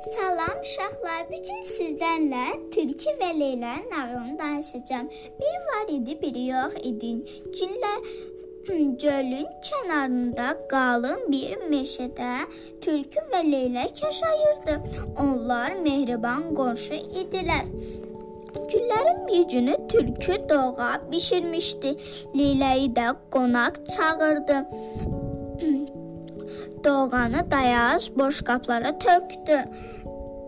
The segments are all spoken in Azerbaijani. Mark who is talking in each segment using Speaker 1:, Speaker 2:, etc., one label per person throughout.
Speaker 1: Salam uşaqlar, bu gün sizlərlə Tülkü və Leylanın nağılını danışacağam. Bir var idi, biri yox idi. Günlər gölün kənarında qalın bir meşədə Tülkü və Leylək yaşayırdı. Onlar mehriban qonşu idilər. Günlərin bir günü tülkü doğa bişirmişdi. Leyləyi də qonaq çağırdı. Doğanı dayaz boşqablara tökdü.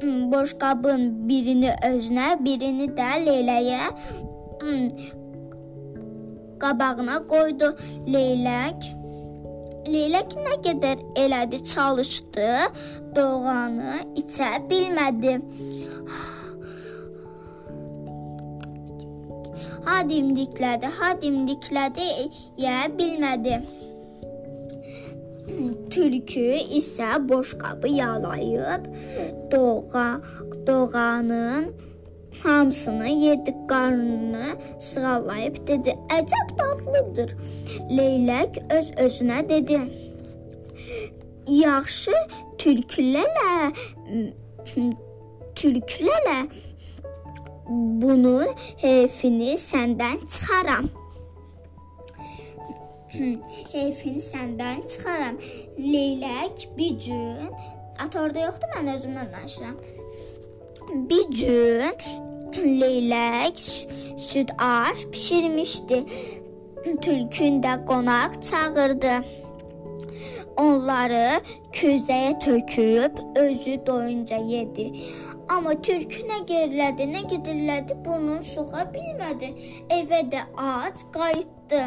Speaker 1: Hmm, Boşqabın birini özünə, birini də Leyləyə hmm, qabağına qoydu. Leylək Leylək nə qədər elədi, çalışdı, doğanı içə bilmədi. Ha dimdiklədi, ha dimdiklədi, yeyə bilmədi. Tülkü isə boşqabı yalayıb doğa doğanın hamısını yedi, qarnını sığallayıb dedi: "Əcəb dadlıdır." Leylək öz özünə dedi: "Yaxşı, tülkülərlə tülkülərlə bunun heyfini səndən çıxaram." Heyfini səndən çıxaram. Leylək bir gün ata orada yoxdur, mən özümdən danışıram. Bir gün leylək süd aş bişirmişdi. Tülkün də qonaq çağırdı. Onları közəyə töküb özü doyunca yedi. Amma tülkü nə gerilədi, nə gedirlədi, burnunu soxa bilmədi. Evə də ac qayıtdı.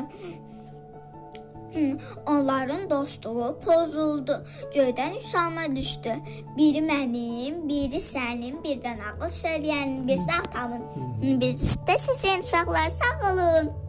Speaker 1: Onların dostluğu pozuldu. Göydən üç alma düşdü. Biri mənim, biri sənin, birdən ağıl söyləyən, birisi atamın, birisi də sizin uşaqlar sağ olun.